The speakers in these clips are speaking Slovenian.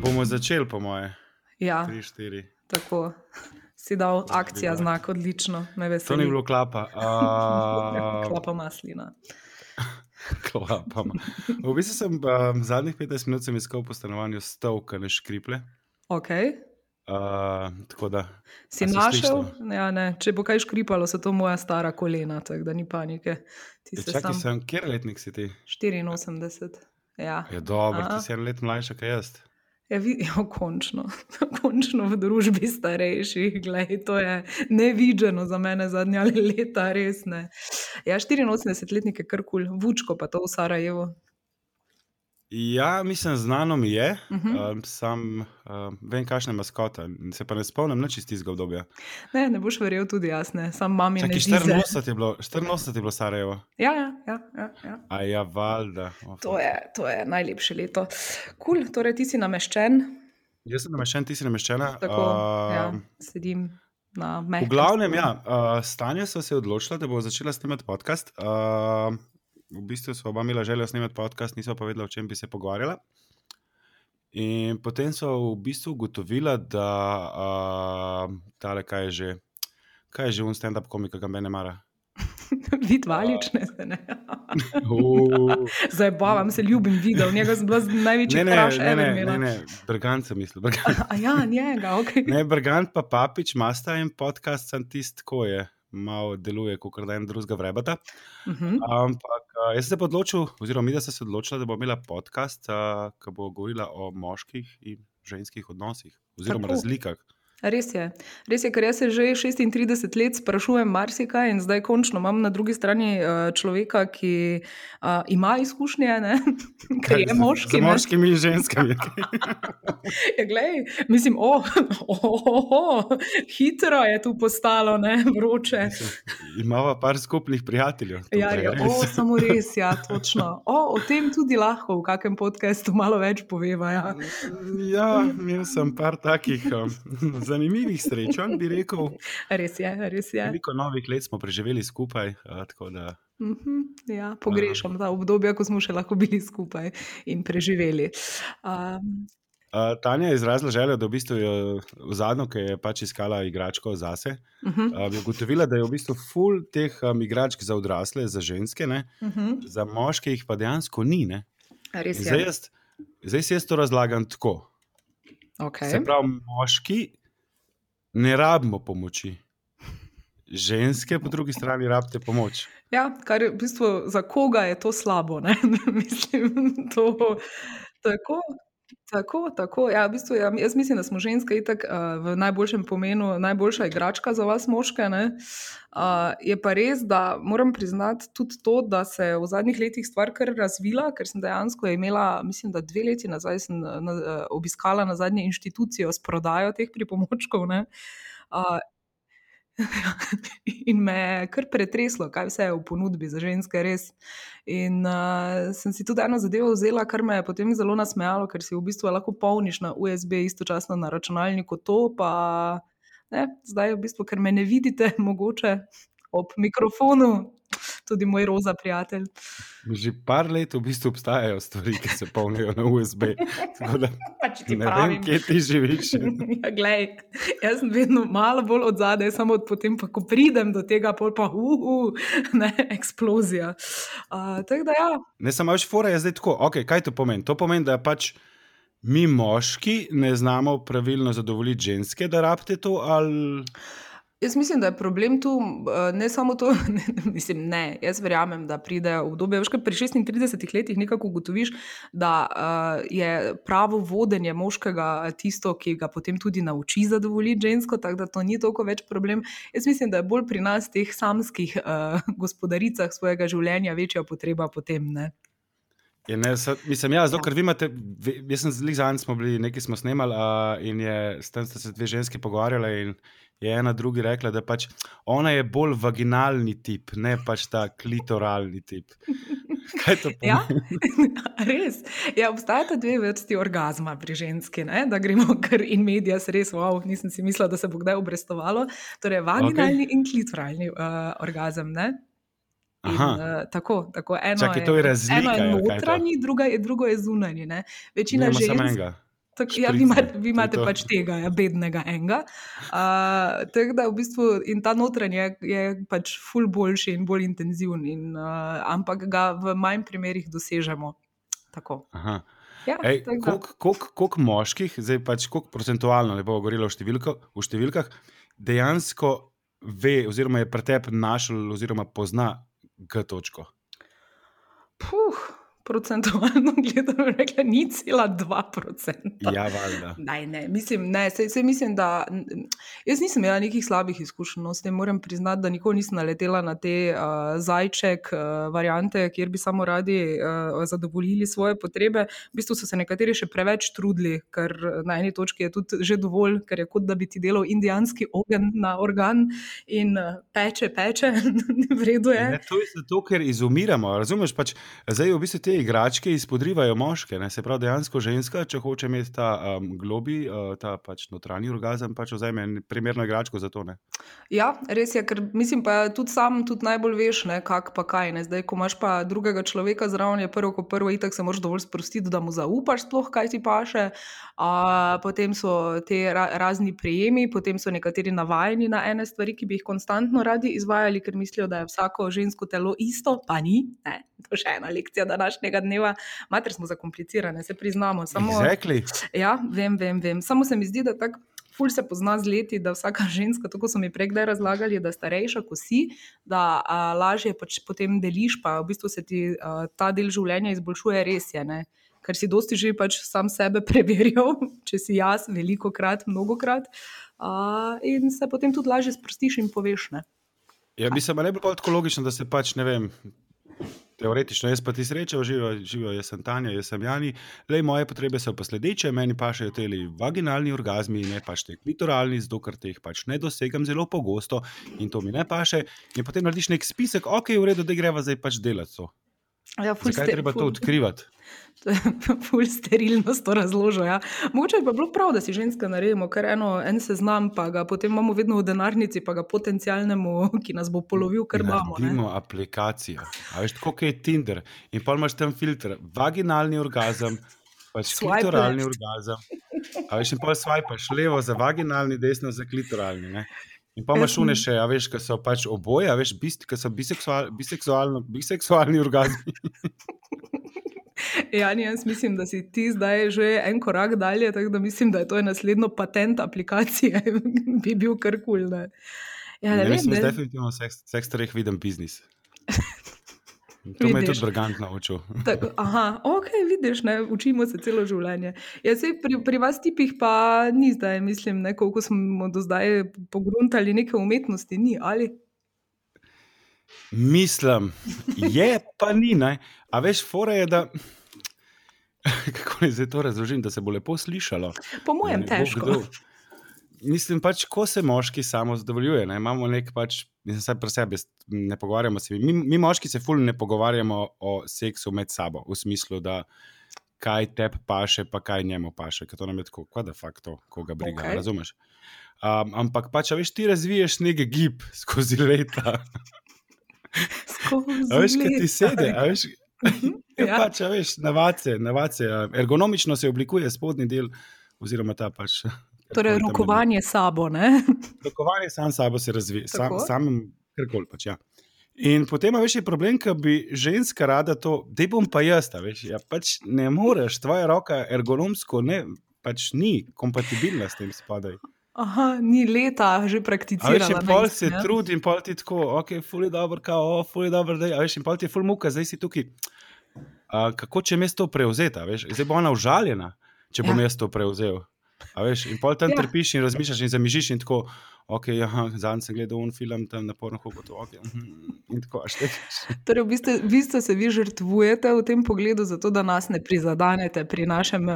Bomo začeli, po moje. Ja, 3, 4. tako si dal akcija znak, odlično, me To veseli. ni bilo klapa. Uh, Klapa maslina. klapa. V bistvu sem um, zadnjih 15 minut sem iskal po stanovanju stol, ki ne škriple. Okay. Uh, da. Si našel? Ja, ne. Če bo kaj škripalo, so to moja stara kolena, tako da ni panike. Ti Ja, se čakaj, sam sem, kjer letnik si ti? 84. Ja, Je dobro, Aha. ti si en let mlajša, kot jaz. ja, vi, ja končno. končno v družbi starejših. Glej, to je nevideno za mene zadnja leta, res ne. Ja, 84-letnik je kar kul, cool. Vučko pa to v Sarajevu. Ja, mislim, znano mi je, Uh -huh. um, sam um, vem, kakšna je maskota, se pa ne spomnim nič iz tistega obdobja. Ne, ne boš verjel, tudi jaz ne, sam mami ne Čakaj, dize. 84 je bilo, 84 je bilo Sarajevo. Ja, ja, ja, ja, ja. A ja, valjda. Oh, To, je, to je najlepše leto. Kul, cool, torej ti si nameščen, Jaz sem nameščen, ti si nameščena. tako ja, Um, sedim V glavnem, ja, uh, Stanja so se odločila, da bo začela snemati podcast. Uh, v bistvu smo oba imela željo snemati podcast, nismo pa vedela, o čem bi se pogovarjala. In potem so v bistvu ugotovila, da uh, tale, kaj je že, kaj je že un stand-up komik, ki ga mene mara. Vid valične se ne. Uh, Zdaj bavam se, ljubim video, njega sem bila največji ne, ne, kraš ne, ever ne, ne, imela. ne, Brgant sem mislil. Brgant. A ja, njega, ok. Ne, Brgant pa Papič, Masta in podcast, sem tisti, ko je. Malo deluje, kot da en drugega vrebata. Uh -huh. Ampak uh, jaz sem se odločil, oziroma mi, da sem se odločila, da bo imela podcast, uh, ki bo govorila o moških in ženskih odnosih, oziroma Tako. razlikah. Res je. Res je, ker jaz se že 36 let sprašujem marsikaj in zdaj končno imam na drugi strani uh, človeka, ki uh, ima izkušnje, ne? ker je Z- moški. Z ne. moškimi in ženskami. Ja, glej, mislim, o, oh, oh, oh, hitro je tu postalo, ne, vroče. Imava par skupnih prijateljev. Ja, ja, o, samo res, ja, točno. O, o tem tudi lahko v kakem podkastu malo več poveva. Ja. Ja, imel sem par takih um, zanimivih srečanj, bi rekel. Res je, res je. Veliko novih let smo preživeli skupaj. Uh, da, Mhm, ja, pogrešam ta obdobja, ko smo še lahko bili skupaj in preživeli. Um, uh, Tanja je izrazila željo, da v bistvu je v zadnjo, ki je pač iskala igračko zase, uh -huh, uh, je ugotovila, da je v bistvu full teh um, igračk za odrasle, za ženske, ne? uh -huh. za moške jih pa dejansko ni. Ne? Res je. Zdaj, jaz, zdaj si jaz to razlagam tako. Okay. Se pravi, moški ne rabimo pomoči. Ženske, po drugi strani, rabite pomoč. Ja, kar je v bistvu za koga je to slabo. mislim, to, tako. Tako, tako. Ja, v bistvu, ja, jaz mislim, da smo ženske itak uh, v najboljšem pomenu najboljša igračka za vas, moške. Uh, je pa res, da moram priznati tudi to, da se je v zadnjih letih stvar kar razvila, ker sem dejansko imela, mislim, da dve leti nazaj sem na, na, obiskala na zadnje inštitucijo s prodajo teh pripomočkov. ne. Uh, In me je kar pretreslo, kaj vse je v ponudbi za ženske, res. In uh, sem si tudi eno zadevo vzela, kar me je potem zelo nasmejalo, ker si v bistvu lahko polniš na USB, istočasno na računalniku to. Pa, ne, zdaj, v bistvu, ker me ne vidite, mogoče ob mikrofonu, tudi moj roza prijatelj. Že par let v bistvu obstajajo stvari, ki se polnijo na USB. Da Pač ti ne vem, pravim. kje ti živiš. Ja, glej, jaz sem vedno malo bolj od zadaj, samo potem, pa, ko pridem do tega, pol pa uhu, ne, eksplozija. Uh, da ja, Ne samo več fora je zdaj tako. Okay, kaj to pomeni? To pomeni, da pač mi moški ne znamo pravilno zadovoljiti ženske, da rabite to. Ali... Jaz mislim, da je problem tu eh, ne samo to, ne, mislim, ne. Jaz verjamem, da pride obdobje, veš, pri 36 letih nekako ugotoviš, da uh, je pravo vodenje moškega tisto, ki ga potem tudi nauči zadovoljiti žensko, tako da to ni toliko več problem. Jaz mislim, da je bolj pri nas, teh samskih uh, gospodaricah svojega življenja, večja potreba potem. Ne? Je, ne, sa, mislim, ja, zato, ker vi imate, jaz sem zelo zanj, smo bili, nekaj smo snemali uh, in je, s tem sta se dve ženski pogovarjali in je ena drugi rekla, da pač ona je bolj vaginalni tip, ne pač ta klitoralni tip. Kaj to pomeni? Ja, res. Ja, obstajata dve vrsti orgazma pri ženski, ne? da gremo kar in medija, res, wow, nisem si mislila, da se bo kdaj obrestovalo. Torej, vaginalni okay. in klitoralni uh, orgazem. Ne? In, Aha. uh, tako, tako eno Čakaj, to je razlika, Eno je kaj je notranji, druga je, drugo je zunanji. Ne? Večina samo žensk. enega. Tako, ja, vi imate, vi je imate to. pač tega, ja, bednega enega. Uh, tako da v bistvu in ta notranji je, je pač ful boljši in bolj intenziven, in, uh, ampak ga v manj primerih dosežemo. Tako. Aha. Ja, Ej, koliko, koliko, koliko moških, zdaj pač koliko procentualno, ne bo govorilo v, številko, v številkah, dejansko ve, oziroma je pretep našel, oziroma pozna G točko. Puh, procentualno gledano, rekla ni cela dva procenta. Ja, valjda. Ne, ne, mislim, ne, sej, sej mislim, da jaz nisem imela nekih slabih izkušenj, no, s tem moram priznati, da nikoli nisem naletela na te uh, zajček uh, variante, kjer bi samo radi uh, zadovoljili svoje potrebe. V bistvu so se nekateri še preveč trudili, ker na eni točki je tudi že dovolj, ker je kot da bi ti delal indijanski ogenj na organ in uh, peče, peče, v redu je. Ne, to je zato, ker izumiramo. Razumeš, pač, zdaj v bistvu te igračke izpodrivajo moške. Ne? Se pravi, dejansko ženska, če hoče imeti ta um, globi, uh, ta pač notranji orgazem, pač vzame primerno igračko za to. Ne? Ja, res je, ker mislim pa tudi sam tudi najbolj veš, ne, kak pa kaj. Ne. Zdaj, ko imaš pa drugega človeka zraven, je prvo, ko prvo itak se moraš dovolj sprostiti, da mu zaupaš sploh, kaj ti paše. A, potem so te ra razni prijemi, potem so nekateri navajeni na ene stvari, ki bi jih konstantno radi izvajali, ker mislijo, da je vsako žensko telo isto, pa ni. Ne. To je še ena lekcija današnjega dneva. Mater smo zakomplicirane, se priznamo. Samo, Exactly. Ja, vem, vem, vem. Samo se mi zdi, da tako ful se pozna z leti, da vsaka ženska, tako so mi prej kdaj razlagali, da starejša kot si, da a, lažje pač potem deliš, pa v bistvu se ti a, ta del življenja izboljšuje, res je. Ne? Ker si dosti že pač sam sebe preverjal, če si jaz, veliko krat, mnogo krat, a, in se potem tudi lažje sprostiš in poveš. Ne? Ja, mislim, da je bilo tako logično, da se pač ne vem. Teoretično, jaz pa ti srečo, živijo, živijo, jaz sem Tanja, jaz sem Jani. Lej, moje potrebe so pa sledeče, meni pašejo te vaginalni orgazmi, ne pač te klitoralni, zato ker teh pač ne dosegam zelo pogosto in to mi ne paše. In potem narediš nek spisek, ok, v redu, da greva zdaj pač delati to. Ja, Zakaj ste- je treba to ful- odkrivati? Ful sterilnost to razložil. Ja. Mogoče bi bilo prav, da si ženska naredimo kar eno, en seznam, pa ga potem imamo vedno v denarnici, pa ga potencialnemu, ki nas bo polovil, kar imamo. Naredimo aplikacijo. A veš, kot je Tinder. In pa imaš tam filter, vaginalni orgazem, pač klitoralni orgazem. A veš, in pa swipeš levo za vaginalni, desno za klitoralni. Ne? In pa imaš šune še, a veš, ki so pač oboje, a veš, bist, ki so biseksual, biseksualno, biseksualni orgazmi. Ja, jaz mislim, da si ti zdaj že en korak dalje, tako da mislim, da je to naslednjo patent aplikacije, bi bil kar kul. Cool, ja, ne Ne, vem, mislim, da ne. je definitivno seks, seks starih viden biznis. To me je Vidiš. tudi Brgant naučil. Tako, aha, ok, vidiš, ne, učimo se celo življenje. Ja, sej, pri, pri vas tipih pa ni zdaj, mislim, ne, koliko smo do zdaj pogruntali neke umetnosti, ni ali. Mislim, je pa ni. Ne? A veš, fora je, da. Kako naj zdaj to razložim, da se bo lepo slišalo? Po mojem, težko. kdo. Mislim, pač, ko se moški samo zadovoljuje, ne? imamo nek pač, mislim, vsaj pri sebi, ne pogovarjamo se. Mi, mi moški se fulno ne pogovarjamo o seksu med sabo, v smislu, da kaj tebi paše, pa kaj njemu paše, ker to nam je tako, kva da fakt to, koga briga, okay. razumeš? Um, ampak pač, veš, ti razviješ nek gib skozi leta. Skozi A veš, kaj ti a veš. Ja. Ja. Pač, veš, navace, navace, ergonomično se oblikuje spodnji del, oziroma ta pač. Torej, rokovanje sabo, ne? Rokovanje sam sabo se razvije, sam, samem, karkoli pač. Ja. In potem, veš, je problem, ker bi ženska rada to, da bom pa jaz, veš, ja, pač ne moreš, tvoja roka ergonomsko ne, pač ni kompatibilna s tem spodaj. Aha, ni leta že in na pol se ne? trudi, in pol ti tako, ok, fuli dobro, kao, fuli dobro, da je, in pol ti je ful muka, zdaj si tukaj. A, kako če me to prevzeti, a veš, zdaj bo ona užaljena, če bom Ja. jaz to prevzel. A veš, in pol tam Ja. ja. trpiš in razmišljaš in zamižiš in tako, ok, aha, zadnjič sem gledal un film tam na porno hobo, ok, mhm, in tako, a štekaš. Torej, v bistvu, v bistvu se vi žrtvujete v tem pogledu, zato da nas ne prizadenete pri našem.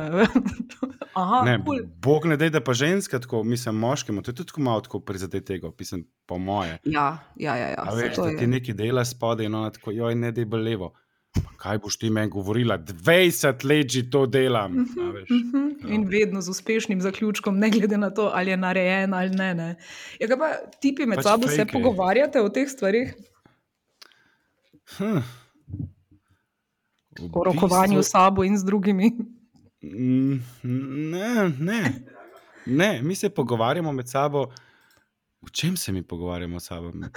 Aha, Ne, kul. bog ne dej, da pa ženska tako, mislim, moškemu, to je tudi malo tako prizadeti tega, pisem, po moje. Ja, ja, ja. ja A veš, to da ti nekaj dela spodaj in ona tako, joj, ne dej bolj levo. Pa kaj boš ti meni govorila, 20 let že to delam. a veš. Mhm, In vedno z uspešnim zaključkom, ne glede na to, ali je narejen ali ne. ne. Ja, kaj pa tipi med Pač sabo se pogovarjate o teh stvarih? Hm. O rokovanju s bistvu- sabo in z drugimi. Mm, Ne, ne. ne, mi se pogovarjamo med sabo. O čem se mi pogovarjamo s sabo? Ne,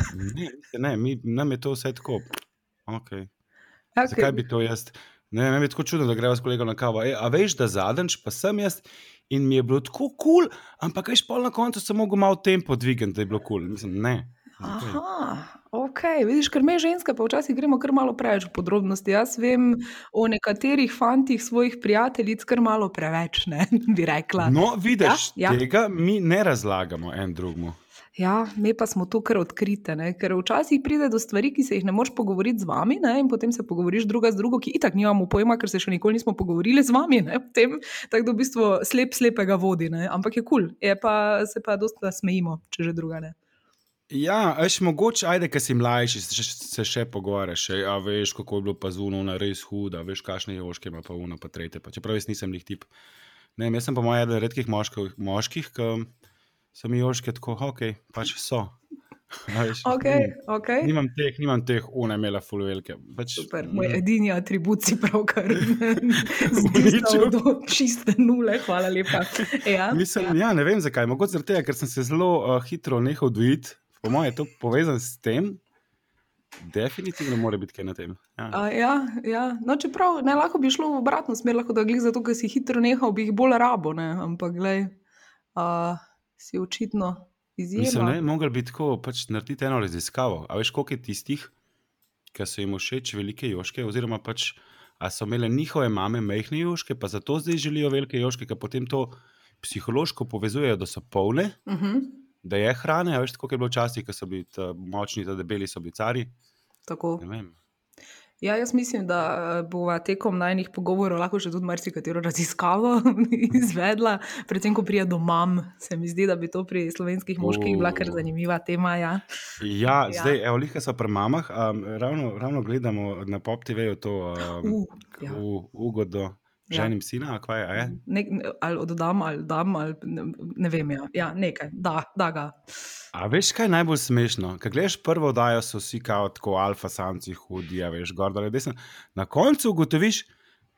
ne mi, nam je to vse tako. Okay. Ja, Zakaj bi to jaz? Ne, meni je tako čudno, da greva s kolegom na kavo. E, a veš, da zadnjič pa sem jaz in mi je bilo tako kul, cool, ampak veš, pol na koncu sem mogel malo tempo dvigati, da je bilo kul. Cool. Mislim, ne. Zakaj? Aha, ok. Vidiš, ker me ženske pa včasih gremo kar malo preveč v podrobnosti. Jaz vem o nekaterih fantih svojih prijateljic kar malo preveč, ne bi rekla. No, vidiš, Ja, ja, tega mi ne razlagamo en drugemu. Ja, mi pa smo tu kar odkrite, ne? ker včasih pride do stvari, ki se jih ne moreš pogovoriti z vami, ne? in potem se pogovoriš druga z drugo, ki itak nimamo pojma, ker se še nikoli nismo pogovorili z vami. Potem, tako da v bistvu slep slepega vodi, ne? ampak je kul, cool. pa, se pa dosta smejimo, če že druga ne. Ja, veš, mogoče, ajde, ker si mlajši, se, še- se še pogovarjaš, a veš, kako je bilo pa zunaj, res huda, veš, kakšne joške ima pa uno, pa tretje. Pa, čeprav jaz nisem njih tip. Ne, jaz sem pa moj eden redkih moških, moških ki so mi joške tako, ok, pač so. Veš, Ok, nimam- ok. Nimam teh, nimam teh, une imela full velike. Pač, Super, moj edini atribut si pravkar znižal do čiste nule, hvala lepa. Ja, Mislim, ja, ne vem zakaj. Mogoče zaradi tega, ker sem se zelo uh, hitro nehal dojiti. Po mojem je to povezano s tem. Definitivno mora biti kaj na tem. Ja. A, ja, ja. No, čeprav ne lahko bi šlo v obratno smer, lahko da glih zato, ker si hitro nehal, bi jih bolj rabo, ne? ampak glej, a, si očitno Mislim, izjema. ne, mogli bi tako pač narediti eno raziskavo. A veš, koliko je tistih, ki so jim všeč velike joške, oziroma pač, a so imele njihove mame majhne joške, pa zato zdaj želijo velike joške, ki potem to psihološko povezujejo, da so polne, Uh -huh. Da je hrane. A veš, tako je bilo včasih, ko so bili močni, ta debeli so bili cari. Tako. Ne vem. Ja, jaz mislim, da eh, bova tekom najnih pogovorov lahko še tudi marsikatero raziskavo izvedla, predvsem ko prija do mam. Se mi zdi, da bi to pri slovenskih moških bila kar zanimiva tema. Ja. Ja, Ja. ja. zdaj, evo, lihka so pri mamah, um, ravno, ravno gledamo na Pop TV-ju to um, Uh, ja. v ugodo Ja. ženim sina, a kaj a je. Nek, ali oddam, ali dam, ali ne, ne vem. Ja, ja nekaj, da, da ga. A veš, kaj je najbolj smešno? Kaj gledaš prvo oddajo, so vsi kao tako alfa samci, hudi, a veš, gor dol, desno. Na koncu ugotoviš,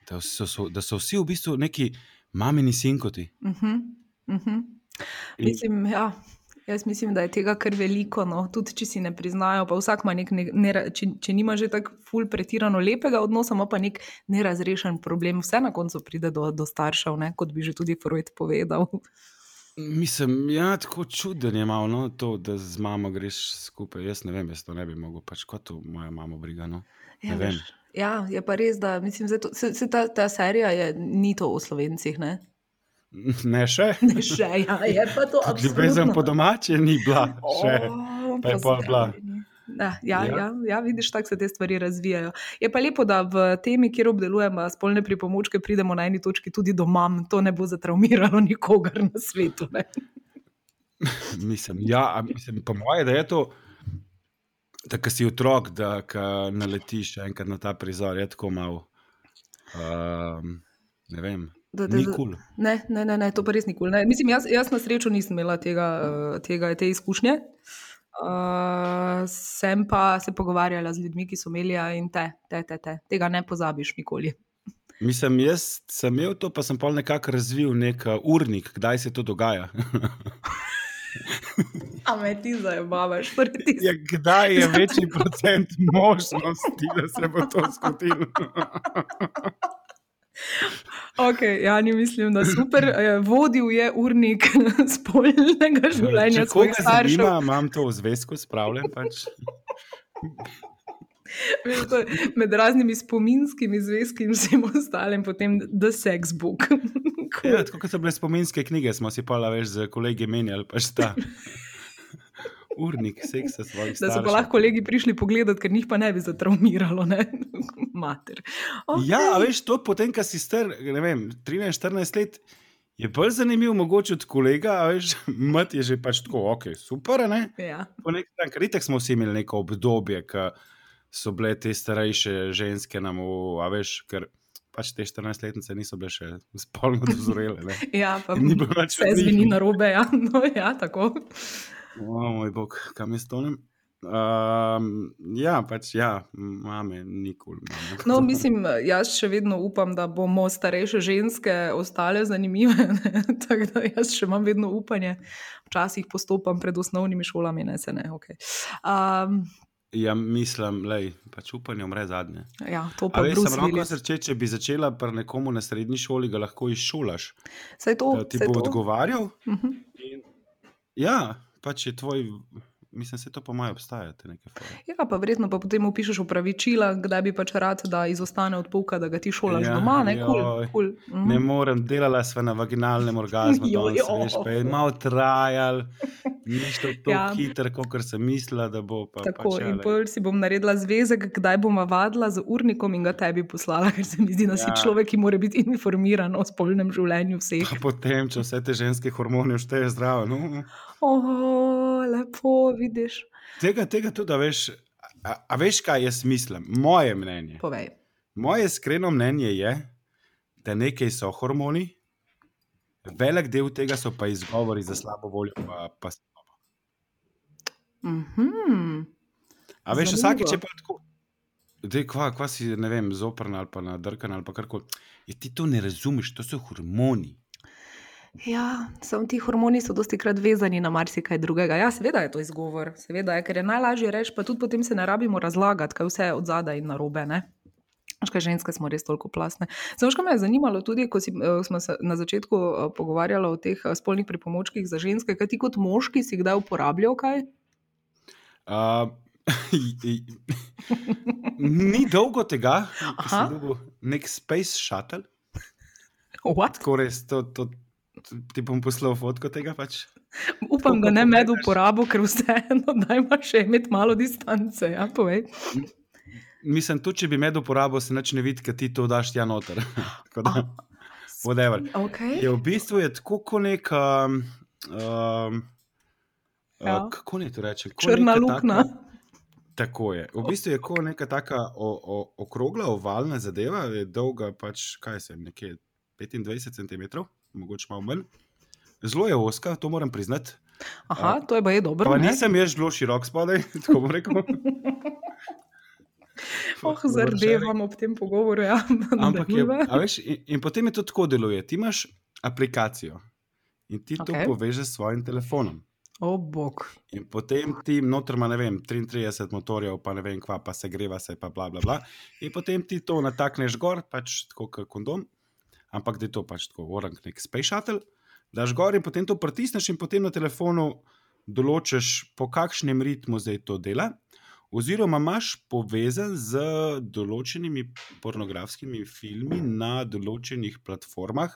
da so, so, da so vsi v bistvu neki mamini sinkoti. Uh -huh, uh -huh. In- Mislim, ja, jaz mislim, da je tega kar veliko. No. Tudi če si ne priznajo, pa vsak ima nek, ne, ne, če, če nima že tako ful pretirano lepega odnosa, ima pa nek nerazrešen problem. Vse na koncu pride do, do staršev, ne, kot bi že tudi Freud povedal. Mislim, ja, tako čuden je malo no, to, da z mamo greš skupaj. Jaz ne vem, jaz to ne bi mogel, pač kot moja mama briga. No. Ja, veš, ja, je pa res, da mislim, da se, se ta, ta serija je, ni to o slovencih. Ne, Ne še. ne še, ja, je pa to Ljubezen absolutno. po domače ni bila. Še. O, pa je pol bila. pozdravljeni. Ja, ja, Ja. ja, vidiš, tako se te stvari razvijajo. Je pa lepo, da v temi, kjer obdelujemo spolne pripomočke, pridemo na eni točki tudi do mam. To ne bo zatraumiralo nikogar na svetu. Ne? Mislim, ja, mislim, po moje, da je to, da ko si otrok, da naletiš enkrat na ta prizor, je tako malo. Um, ne vem, Da, da, ni kul. Ne, ne, ne, ne, to pa res nikoli. Ne. Mislim, jaz, jaz na srečo nisem imela tega, eh, tega, te izkušnje. Uh, sem pa se pogovarjala z ljudmi, ki so imeli ja, in te, te, te, te. tega ne pozabiš nikoli. Mislim, jaz sem imel to, pa sem pa nekako razvil nek urnik, kdaj se to dogaja. A me ti zabavaš, prvi ja, kdaj je večji procent možnosti, da se bo to zgodilo? Ok, Jani, mislim, da super. Eh, Vodil je urnik spolnega življenja Če koga zanima, imam to v zvezku spravljen. Pač. Med raznimi spominskimi zvezki in vsem ostalim, potem The Sex Book. Ja, tako kot so bile spominske knjige, smo si pa več z kolegi menjali, pač ta urnik seksa svojih Da so staršev. pa lahko kolegi prišli pogledat, ker njih pa ne bi zatraumiralo, ne? mater. Okay. Ja, a veš, to potem, ko si star, ne vem, 13-14 let, je bolj zanimiv, mogoče od kolega, veš, mat je že pač tako, ok, super, ne? Ja. Po nek dan, ker itek smo vsi imeli neko obdobje, ko so bile te starejše ženske nam, a veš, ker pač te 14-letnice niso bile še spolno dozorele. Ja, pa Ni bilo več vse zveni na robe. Ja. No, ja, tako. O moj bog, kam jaz tonem? Um, ja, pač ja, mame, nikoli. Mame. No, mislim, jaz še vedno upam, da bomo starejše ženske ostale zanimive. Tako da jaz še imam vedno upanje. Včasih postopam pred osnovnimi šolami, ne se ne. Okay. Um, Ja, mislim, da pač upanje umre zadnje. ja, to pa Bruce sem roko Willis. srče, če bi začela pri nekomu na srednji šoli, ga lahko izšolaš. Saj to, Da ti bo to. odgovarjal. Mhm. In, ja, pač je tvoj, mislim, se to po mojem obstaja. Ja, pa verjetno pa potem upišeš upravičila, kdaj bi pač rad, da izostane od pouka, da ga ti šolaš Ja, doma. Ne, cool, joj. cool. Mhm. Ne morem, delala sva na vaginalnem orgazmu, Joj, danes, veš, pa je malo trajal, ni šlo tako Ja. ja. hitro, kot sem mislila, da bo. Pa, Tako, pač, ja, in pol si bom naredila zvezek, kdaj bom vadila z urnikom in ga tebi poslala, ker se mi zdi, da si Ja. človek, ki mora biti informiran o spolnem življenju vseh. Pa potem, če vse te ženske hormone všteješ zdravo. No, O, lepo vidiš. tega, tega tudi, a veš, a, a veš, kaj jaz mislim, moje mnenje. Povej. Moje iskreno mnenje je, da nekaj so hormoni, velik del tega so pa izgovori za slabo voljo. Pa, pa... Mhm. A veš, vsakeč je pa tako. Dej, kva, kva si, ne vem, zoprn ali pa nadrkan ali pa karkoli. Je, ti to ne razumeš, to so hormoni. Ja, samo ti hormoni so dosti krat vezani na marsikaj drugega. Ja, seveda je to izgovor, seveda je, ker je najlažje reči, pa tudi potem se ne rabimo razlagati, kaj vse je od zadaj in narobe. Ne? Veš, kaj ženske smo res toliko plasne. Samo, kaj me je zanimalo, tudi ko si, eh, smo se na začetku eh, pogovarjali o teh eh, spolnih pripomočkih za ženske, kaj ti kot moški si kdaj uporabljal kaj? Uh, ni dolgo tega, ko Aha. sem dobil nek space shuttle, tako res to. to Ti bom poslal fotko tega. Pač. Upam, da ne med uporabo, ker vseeno da imaš še imeti malo distance. Ja, povej. Mislim, tudi če bi med uporabo, se nič ne vidi, ker ti to daš tja noter. Da, whatever. Okay. Je v bistvu je tako kot nek. Um, um, Ja. uh, kako naj to rečem? Črna luknja. Tako je. V bistvu je kot neka taka o, o, okrogla, ovalna zadeva, je dolga pač, kaj se nekje 25 cm, mogoče malo manj. Zelo je oska, to moram priznati. Aha, to je pa je dobro. Pa ne? nisem jaz zelo širok spodaj, tako bom rekel. Oh, zardevam ob tem pogovoru. Ja. Ampak je, veš, in, in potem je to tako deluje. Ti imaš aplikacijo in ti to Okej. povežeš s svojim telefonom. O, bog. In potem ti noter ima, ne vem, 33 motorjev, pa ne vem, kva, pa se greva se, pa bla, bla, bla. In potem ti to natakneš gor, pač tako kot kondom, ampak da je to pač tako, orang, nek space shuttle, daš gor in potem to pritisneš in potem na telefonu določiš, po kakšnem ritmu zdaj to dela. Oziroma, imaš povezan z določenimi pornografskimi filmi na določenih platformah,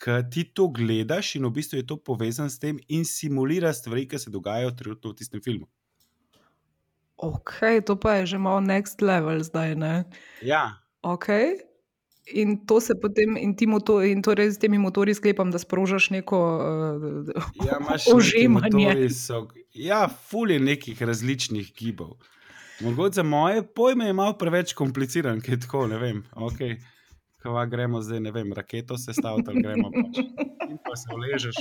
ki ti to gledaš, in v bistvu je to povezano s tem in simulira stvari, ki se dogajajo trenutno v tistem filmu. Ok, to pa je že malo next level zdaj. Ne? Ja, Ok. In to se potem, in, ti moto, in torej z temi motorji sklepam, da sprožaš neko. Uh, ja Ožemanje. So, ja, ful je nekih različnih gibov. Mogoče za moje pojme je malo preveč kompliciran, ki je tako, ne vem. Okay. Kva gremo zdaj, ne vem, raketo se staviti, ali gremo pač. In pa se uležeš,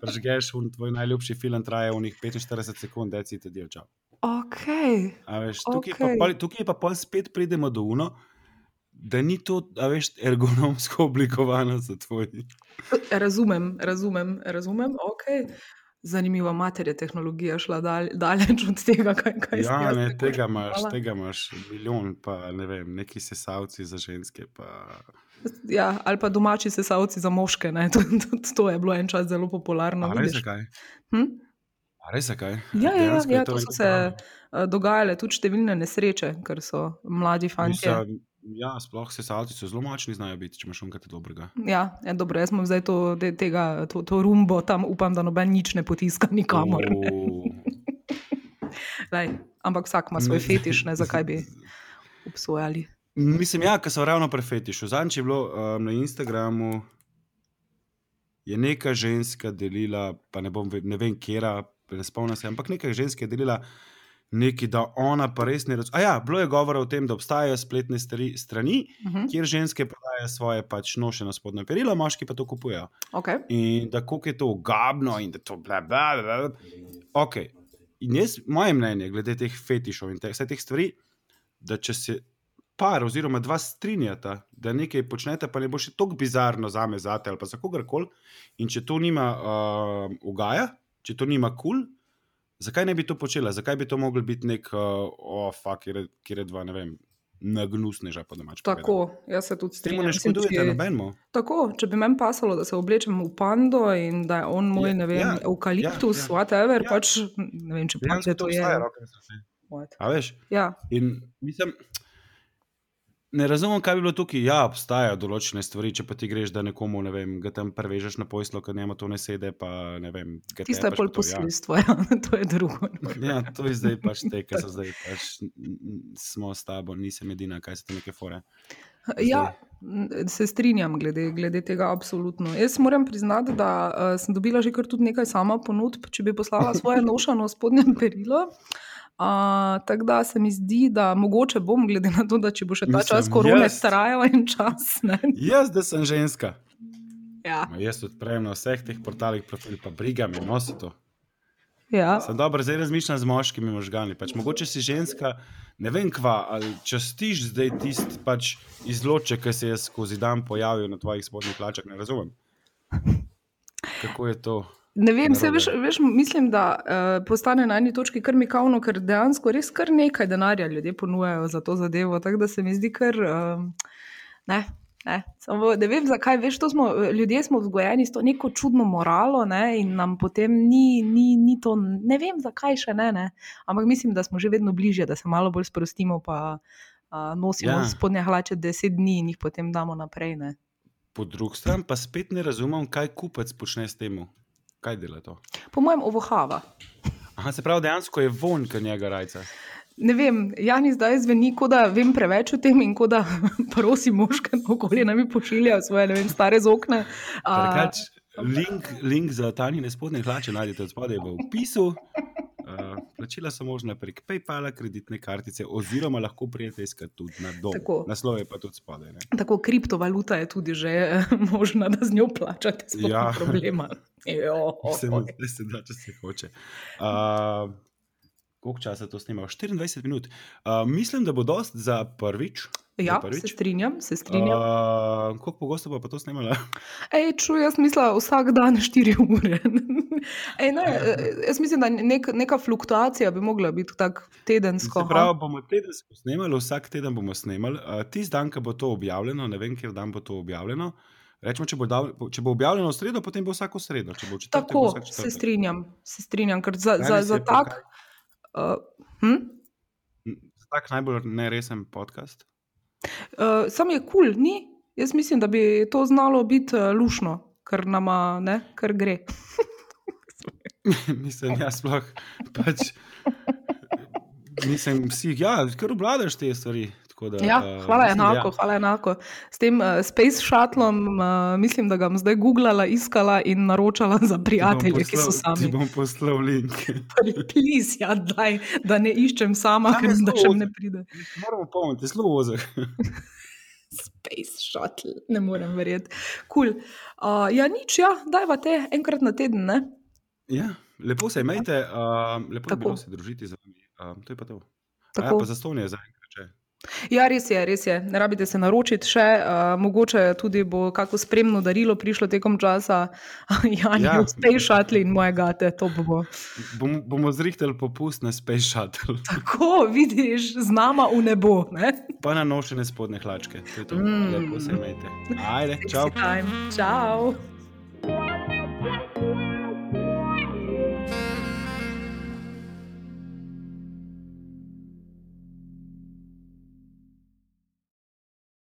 prežgeš, un tvoj najljubši film traja v njih 45 sekund, da si ti delčal. ok. A Veš, tukaj, okay. Pa, pol- tukaj pa pol spet pridemo do uno, da ni to, a veš, ergonomsko oblikovano za tvoj. Razumem, razumem, razumem. Okay. Zanimiva mater je tehnologija šla dal, daleč od tega, kaj, kaj Ja, jaz ne, nekoč tega imaš, tega imaš milijon, pa ne vem, neki sesalci za ženske. Pa... Ja, ali pa domači sesalci za moške. ne, To, to, to je bilo en čas zelo popularno. A res vidiš. zakaj? Hm? Zakaj? Ja, ja, je ja, to so nekdo se pravi. uh, dogajale tudi številne nesreče, ker so mladi fanti. Mislim, Ja, sploh sesalci so zelo močni, znajo biti, če imaš nekaj dobrega. Ja, ja, dobro, jaz imam zdaj to, te, tega, to, to rumbo, tam upam, da noben nič ne potiska nikamor. O, Lej, ampak vsak ima svoj fetiš, ne zakaj bi obsojali. Mislim, ja, ker so ravno prefetiš. Zadnjič je bilo um, na Instagramu, je neka ženska delila, pa ne, bom, ne vem, kera, ne spomnim se, ampak neka ženska je delila nekaj, da ona pa res ne razume. Ja, bilo je govora o tem, da obstajajo spletne stari, strani, Uh -huh. kjer ženske prodajajo svoje pač nošeno spodnje perilo, moški pa to kupujejo. okay. In da kako je to ogabno in da to bla bla bla. Ok, in jaz, moje mnenje glede teh fetišov in te, vse teh stvari, da če se par oziroma dva strinjata, da nekaj počnete, pa ne bo še tako bizarno za me, za te ali pa za kogarkoli, in če to nima uh, ugaja, če to nima kul. Cool, Zakaj ne bi to počela, zakaj bi to moglo biti nek, uh, oh, fuck, kjer je dva, ne vem, nagnusneža po domačem. Tako, jaz se tudi strinjam. Ne škodujete nobenemu. Tako, če bi meni pasalo, da se oblečem v pando in da je on moj, Ja, ne vem, ja, eukaliptus, ja, ja. whatever, Ja. pač ne vem, če pač to je. What? A veš? Ja, In mislim, ne razumem, kaj bi bilo tukaj. Ja, obstajajo določene stvari, če pa ti greš, da nekomu, ne vem, ga tam prevežeš na poslo, ker njemu to ne sede, pa ne vem, tisto je to, ja. posilstvo, ja. to je drugo. Ja, to je zdaj pač te, ki so zdaj pač smo s tabo, nisem edina, kaj so te neke fore. Ja, m, se strinjam glede, glede tega, absolutno. Jaz moram priznati, da uh, sem dobila že kar tudi nekaj sama ponudb, če bi poslala svoje nošano spodnje perilo. Uh, tako da se mi zdi, da mogoče bom, glede na to, da če bo še ta Mislim, čas korone jaz- trajal en čas. Ne? Jaz, da sem ženska. Ja, Ma jaz odprem na vseh teh portalih profil, pa briga me, nosi to. ja. Sem dobro, zdaj razmišljam z moškimi možgani. Pač, mogoče si ženska, ne vem kva, ali častiš zdaj tisti pač izloček, ki se je skozi dan pojavil na tvojih spodnjih plačah. Ne razumem. Kako je to? Ne vem, se, veš, veš, mislim, da uh, postane na eni točki kar mikavno, ker dejansko res kar nekaj denarja ljudje ponujajo za to zadevo. Tako da se mi zdi kar. Um, ne, ne, samo, ne vem, zakaj. Veš, smo, ljudje smo vzgojeni s to neko čudno moralo ne, in nam potem ni, ni, ni to. Ne vem, zakaj še ne, ne. Ampak mislim, da smo že vedno bližje, da se malo bolj sprostimo, pa uh, nosimo ja. spodnje hlače deset dni in jih potem damo naprej. Ne. Po drugi strani pa spet ne razumem, kaj kupec počne s tem. Kaj dela to? Po mojem, ovohava. Aha, se pravi, dejansko je von, ki njega rajca. Ne vem, Jani zdaj zveni, kot da vem preveč o tem in kot da prosi moške okolje, da mi pošiljajo svoje vem, stare zokne. A, Drugač, link, link za tanjine spodnje hlače najdete od spodaj v opisu. Plačila so možna prek PayPala, kreditne kartice, oziroma lahko prijete iskati tudi na dom. Tako. Naslov je pa tudi spodaj. Ne? Tako kriptovaluta je tudi že eh, možna, da z njo plačate, Ja. problema. Jo, Se mu zdaj se da, če se hoče. Uh, koliko časa to snimamo? 24 minut. Uh, mislim, da bo dost za prvič. za Ja, prvič. se strinjam, se strinjam. Uh, koliko pogosto bo pa to snimala? Ej, čuj, jaz mislim, vsak dan 4 ure. Ej, ne, eh, jaz mislim, da nek, neka fluktuacija bi mogla biti tako tedensko. Se pravi, bomo tedensko snemali, vsak teden bomo snemali. Uh, Tisti dan, ko bo to objavljeno, ne vem, kjer dan bo to objavljeno. Rečemo, če bo, dal, če bo objavljeno v sredo, potem bo vsako sredo. Če bo četrtek, bo Tako, vsak se četrtek. strinjam, se strinjam, ker za, za, Danes za pa tak. Uh, hm? Tak najbolj neresen podcast. Uh, sam je kul, cool, ni. Jaz mislim, da bi to znalo biti uh, lušno, ker nama ne, ker gre. Mislim, jaz sploh pač. Mislim, si, ja, ker obvladaš te stvari. Tako Da, Ja, eh, hvala mislim, da enako, hvala enako. S tem uh, Space Shuttlom uh, mislim, da ga bom zdaj googlala, iskala in naročala za prijatelje, ki so poslal- Ti sami. bom poslal link. Plis, ja, daj, da ne iščem sama, ker je da še ne pride. Moramo pomniti, zelo ozek. Space Shuttle, ne morem verjeti. Cool. Uh, ja, nič, ja, dajva te enkrat na teden, ne? Ja, lepo se imejte, uh, lepo je Tako. bilo se družiti z vami. Uh, to je pa to. A Ja, Tako. pa za stonje zaenkrat. če. Ja, res je, res je. Ne rabite se naročiti še, uh, mogoče tudi bo kako spremno darilo prišlo tekom časa. Jan, Ja. Space Shuttle in moje gate, to bo. Bom, bomo zrihtali popust na Space Shuttle, Tako vidiš, z nama v nebo. Ne? pa na nošene spodne hlačke. To je to. Mm. Lepo se imejte. Ajde, čau. Sexy